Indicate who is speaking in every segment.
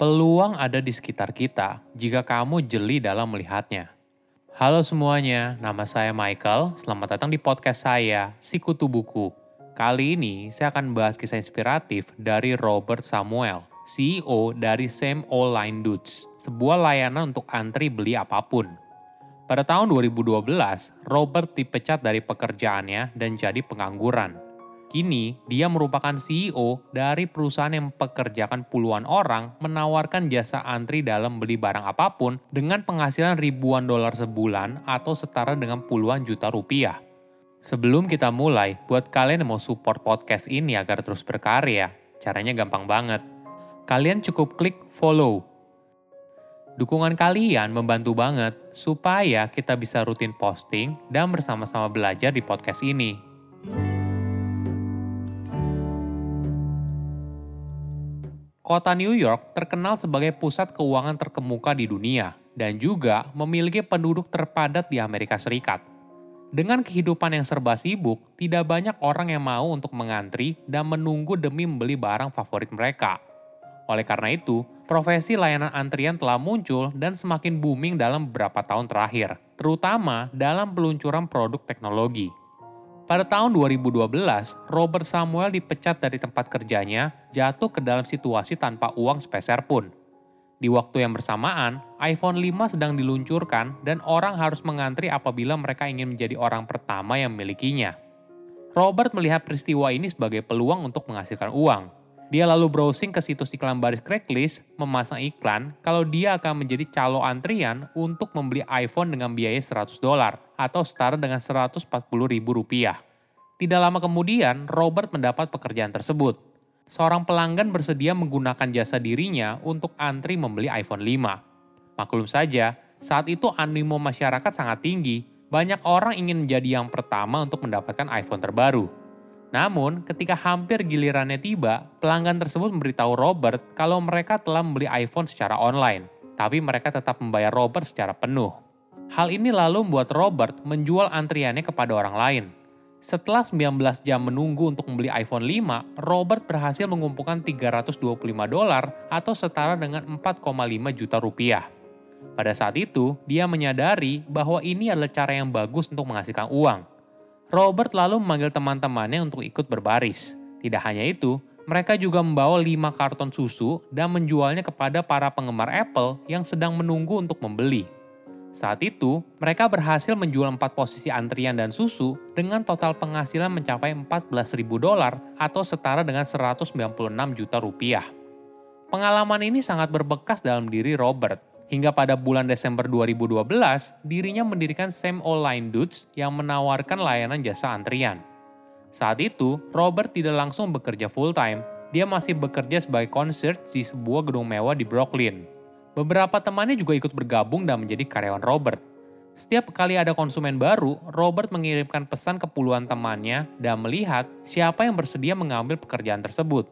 Speaker 1: Peluang ada di sekitar kita jika kamu jeli dalam melihatnya. Halo semuanya, nama saya Michael. Selamat datang di podcast saya, Sikutu Buku. Kali ini saya akan bahas kisah inspiratif dari Robert Samuel, CEO dari Same Online Dudes, sebuah layanan untuk antri beli apa pun. Pada tahun 2012, Robert dipecat dari pekerjaannya dan jadi pengangguran. Kini, dia merupakan CEO dari perusahaan yang mempekerjakan puluhan orang menawarkan jasa antri dalam beli barang apa pun dengan penghasilan ribuan dolar sebulan atau setara dengan puluhan juta rupiah. Sebelum kita mulai, buat kalian yang mau support podcast ini agar terus berkarya, caranya gampang banget. Kalian cukup klik follow. Dukungan kalian membantu banget supaya kita bisa rutin posting dan bersama-sama belajar di podcast ini. Kota New York terkenal sebagai pusat keuangan terkemuka di dunia dan juga memiliki penduduk terpadat di Amerika Serikat. Dengan kehidupan yang serba sibuk, tidak banyak orang yang mau untuk mengantri dan menunggu demi membeli barang favorit mereka. Oleh karena itu, profesi layanan antrian telah muncul dan semakin booming dalam beberapa tahun terakhir, terutama dalam peluncuran produk teknologi. Pada tahun 2012, Robert Samuel dipecat dari tempat kerjanya, jatuh ke dalam situasi tanpa uang sepeser pun. Di waktu yang bersamaan, iPhone 5 sedang diluncurkan dan orang harus mengantri apabila mereka ingin menjadi orang pertama yang memilikinya. Robert melihat peristiwa ini sebagai peluang untuk menghasilkan uang. Dia lalu browsing ke situs iklan baris Craigslist, memasang iklan kalau dia akan menjadi calo antrian untuk membeli iPhone dengan biaya 100 dolar atau setara dengan 140 ribu rupiah. Tidak lama kemudian, Robert mendapat pekerjaan tersebut. Seorang pelanggan bersedia menggunakan jasa dirinya untuk antri membeli iPhone 5. Maklum saja, saat itu animo masyarakat sangat tinggi. Banyak orang ingin menjadi yang pertama untuk mendapatkan iPhone terbaru. Namun, ketika hampir gilirannya tiba, pelanggan tersebut memberitahu Robert kalau mereka telah membeli iPhone secara online, tapi mereka tetap membayar Robert secara penuh. Hal ini lalu membuat Robert menjual antriannya kepada orang lain. Setelah 19 jam menunggu untuk membeli iPhone 5, Robert berhasil mengumpulkan 325 dolar atau setara dengan 4,5 juta rupiah. Pada saat itu, dia menyadari bahwa ini adalah cara yang bagus untuk menghasilkan uang Robert lalu memanggil teman-temannya untuk ikut berbaris. Tidak hanya itu, mereka juga membawa lima karton susu dan menjualnya kepada para penggemar Apple yang sedang menunggu untuk membeli. Saat itu, mereka berhasil menjual empat posisi antrian dan susu dengan total penghasilan mencapai 14.000 dolar atau setara dengan 196 juta rupiah. Pengalaman ini sangat berbekas dalam diri Robert Hingga pada bulan Desember 2012, dirinya mendirikan Same Online Dudes yang menawarkan layanan jasa antrian. Saat itu, Robert tidak langsung bekerja full-time. Dia masih bekerja sebagai concert di sebuah gedung mewah di Brooklyn. Beberapa temannya juga ikut bergabung dan menjadi karyawan Robert. Setiap kali ada konsumen baru, Robert mengirimkan pesan ke puluhan temannya dan melihat siapa yang bersedia mengambil pekerjaan tersebut.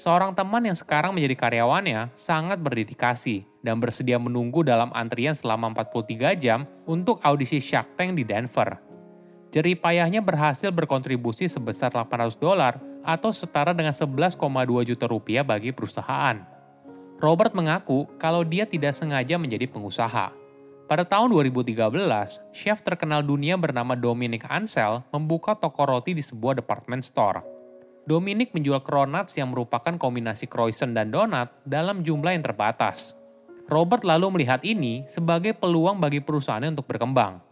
Speaker 1: Seorang teman yang sekarang menjadi karyawannya sangat berdedikasi dan bersedia menunggu dalam antrian selama 43 jam untuk audisi Shark Tank di Denver. Jerih payahnya berhasil berkontribusi sebesar 800 dolar atau setara dengan 11,2 juta rupiah bagi perusahaan. Robert mengaku kalau dia tidak sengaja menjadi pengusaha. Pada tahun 2013, chef terkenal dunia bernama Dominic Ansel membuka toko roti di sebuah department store. Dominic menjual cronuts yang merupakan kombinasi croissant dan donat dalam jumlah yang terbatas. Robert lalu melihat ini sebagai peluang bagi perusahaannya untuk berkembang.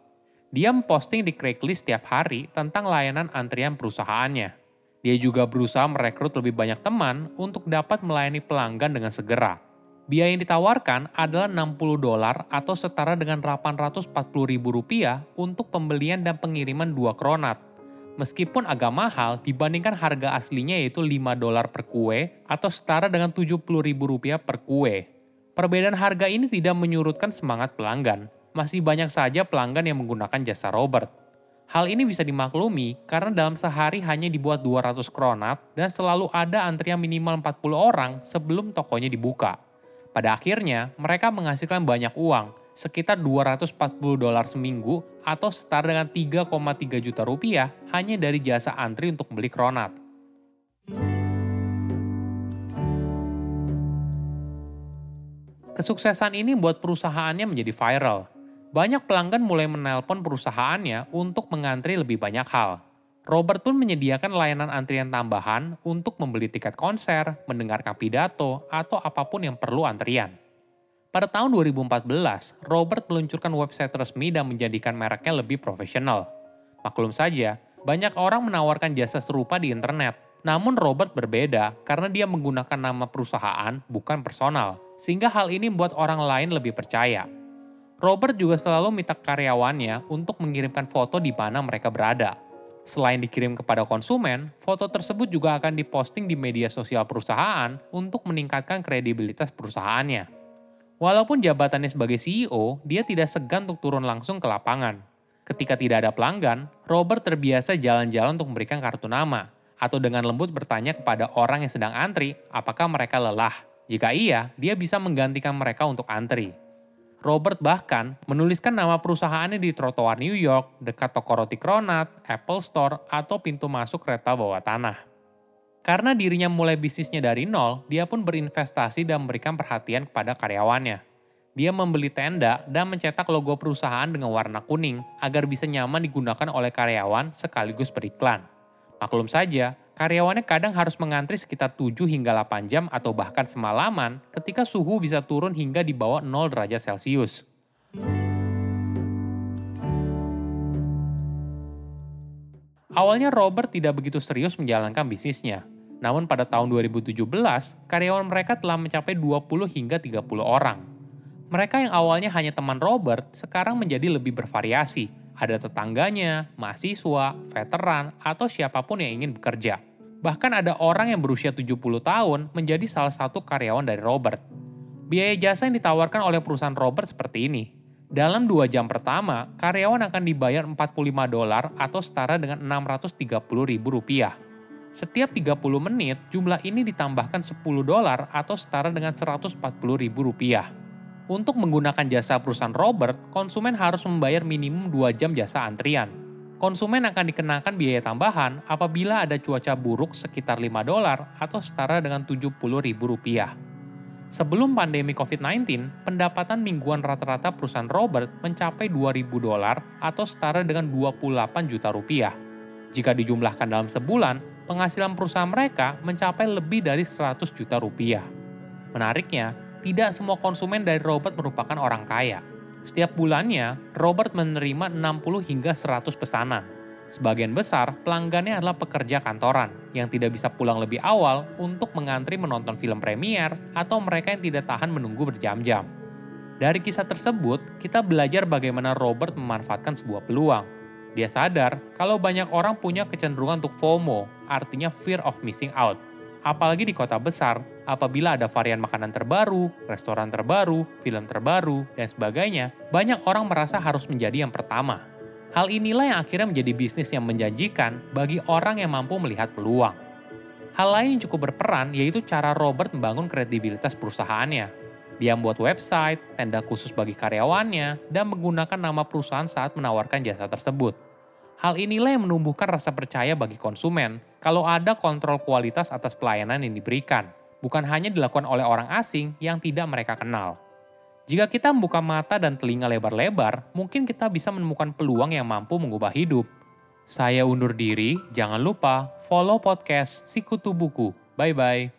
Speaker 1: Dia memposting di Craigslist setiap hari tentang layanan antrian perusahaannya. Dia juga berusaha merekrut lebih banyak teman untuk dapat melayani pelanggan dengan segera. Biaya yang ditawarkan adalah 60 dolar atau setara dengan 840 ribu rupiah untuk pembelian dan pengiriman dua kronat. Meskipun agak mahal dibandingkan harga aslinya yaitu 5 dolar per kue atau setara dengan 70 ribu rupiah per kue. Perbedaan harga ini tidak menyurutkan semangat pelanggan. Masih banyak saja pelanggan yang menggunakan jasa Robert. Hal ini bisa dimaklumi karena dalam sehari hanya dibuat 200 kronat dan selalu ada antrian minimal 40 orang sebelum tokonya dibuka. Pada akhirnya, mereka menghasilkan banyak uang, sekitar 240 dolar seminggu atau setara dengan 3,3 juta rupiah hanya dari jasa antri untuk membeli kronat. Kesuksesan ini membuat perusahaannya menjadi viral. Banyak pelanggan mulai menelpon perusahaannya untuk mengantri lebih banyak hal, Robert pun menyediakan layanan antrian tambahan untuk membeli tiket konser, mendengarkan pidato, atau apa pun yang perlu antrian. Pada tahun 2014, Robert meluncurkan website resmi dan menjadikan mereknya lebih profesional. Maklum saja, banyak orang menawarkan jasa serupa di internet. Namun Robert berbeda karena dia menggunakan nama perusahaan bukan personal, sehingga hal ini membuat orang lain lebih percaya. Robert juga selalu minta karyawannya untuk mengirimkan foto di mana mereka berada, Selain dikirim kepada konsumen, foto tersebut juga akan diposting di media sosial perusahaan untuk meningkatkan kredibilitas perusahaannya. Walaupun jabatannya sebagai CEO, dia tidak segan untuk turun langsung ke lapangan. Ketika tidak ada pelanggan, Robert terbiasa jalan-jalan untuk memberikan kartu nama, atau dengan lembut bertanya kepada orang yang sedang antri apakah mereka lelah. Jika iya, dia bisa menggantikan mereka untuk antri. Robert bahkan menuliskan nama perusahaannya di trotoar New York, dekat toko roti Kronat, Apple Store, atau pintu masuk kereta bawah tanah. Karena dirinya mulai bisnisnya dari nol, dia pun berinvestasi dan memberikan perhatian kepada karyawannya. Dia membeli tenda dan mencetak logo perusahaan dengan warna kuning agar bisa nyaman digunakan oleh karyawan sekaligus beriklan. Maklum saja, karyawannya kadang harus mengantri sekitar 7 hingga 8 jam atau bahkan semalaman ketika suhu bisa turun hingga di bawah 0 derajat Celcius. Awalnya Robert tidak begitu serius menjalankan bisnisnya. Namun pada tahun 2017, karyawan mereka telah mencapai 20 hingga 30 orang. Mereka yang awalnya hanya teman Robert, sekarang menjadi lebih bervariasi. Ada tetangganya, mahasiswa, veteran, atau siapa pun yang ingin bekerja. Bahkan ada orang yang berusia 70 tahun menjadi salah satu karyawan dari Robert. Biaya jasa yang ditawarkan oleh perusahaan Robert seperti ini. Dalam dua jam pertama, karyawan akan dibayar 45 dolar atau setara dengan 630 ribu rupiah. Setiap 30 menit, jumlah ini ditambahkan 10 dolar atau setara dengan 140 ribu rupiah. Untuk menggunakan jasa perusahaan Robert, konsumen harus membayar minimum 2 jam jasa antrian konsumen akan dikenakan biaya tambahan apabila ada cuaca buruk sekitar 5 dolar atau setara dengan 70 ribu rupiah. Sebelum pandemi COVID-19, pendapatan mingguan rata-rata perusahaan Robert mencapai 2.000 dolar atau setara dengan 28 juta rupiah. Jika dijumlahkan dalam sebulan, penghasilan perusahaan mereka mencapai lebih dari 100 juta rupiah. Menariknya, tidak semua konsumen dari Robert merupakan orang kaya setiap bulannya, Robert menerima 60 hingga 100 pesanan. Sebagian besar pelanggannya adalah pekerja kantoran yang tidak bisa pulang lebih awal untuk mengantri menonton film premier atau mereka yang tidak tahan menunggu berjam-jam. Dari kisah tersebut, kita belajar bagaimana Robert memanfaatkan sebuah peluang. Dia sadar kalau banyak orang punya kecenderungan untuk FOMO, artinya fear of missing out. Apalagi di kota besar, apabila ada varian makanan terbaru, restoran terbaru, film terbaru, dan sebagainya, banyak orang merasa harus menjadi yang pertama. Hal inilah yang akhirnya menjadi bisnis yang menjanjikan bagi orang yang mampu melihat peluang. Hal lain yang cukup berperan yaitu cara Robert membangun kredibilitas perusahaannya. Dia membuat website, tenda khusus bagi karyawannya, dan menggunakan nama perusahaan saat menawarkan jasa tersebut. Hal inilah yang menumbuhkan rasa percaya bagi konsumen kalau ada kontrol kualitas atas pelayanan yang diberikan bukan hanya dilakukan oleh orang asing yang tidak mereka kenal. Jika kita membuka mata dan telinga lebar-lebar, mungkin kita bisa menemukan peluang yang mampu mengubah hidup. Saya undur diri, jangan lupa follow podcast Sikutu Buku. Bye-bye.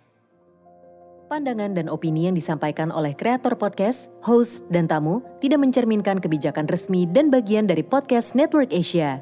Speaker 2: Pandangan dan opini yang disampaikan oleh kreator podcast, host, dan tamu tidak mencerminkan kebijakan resmi dan bagian dari podcast Network Asia.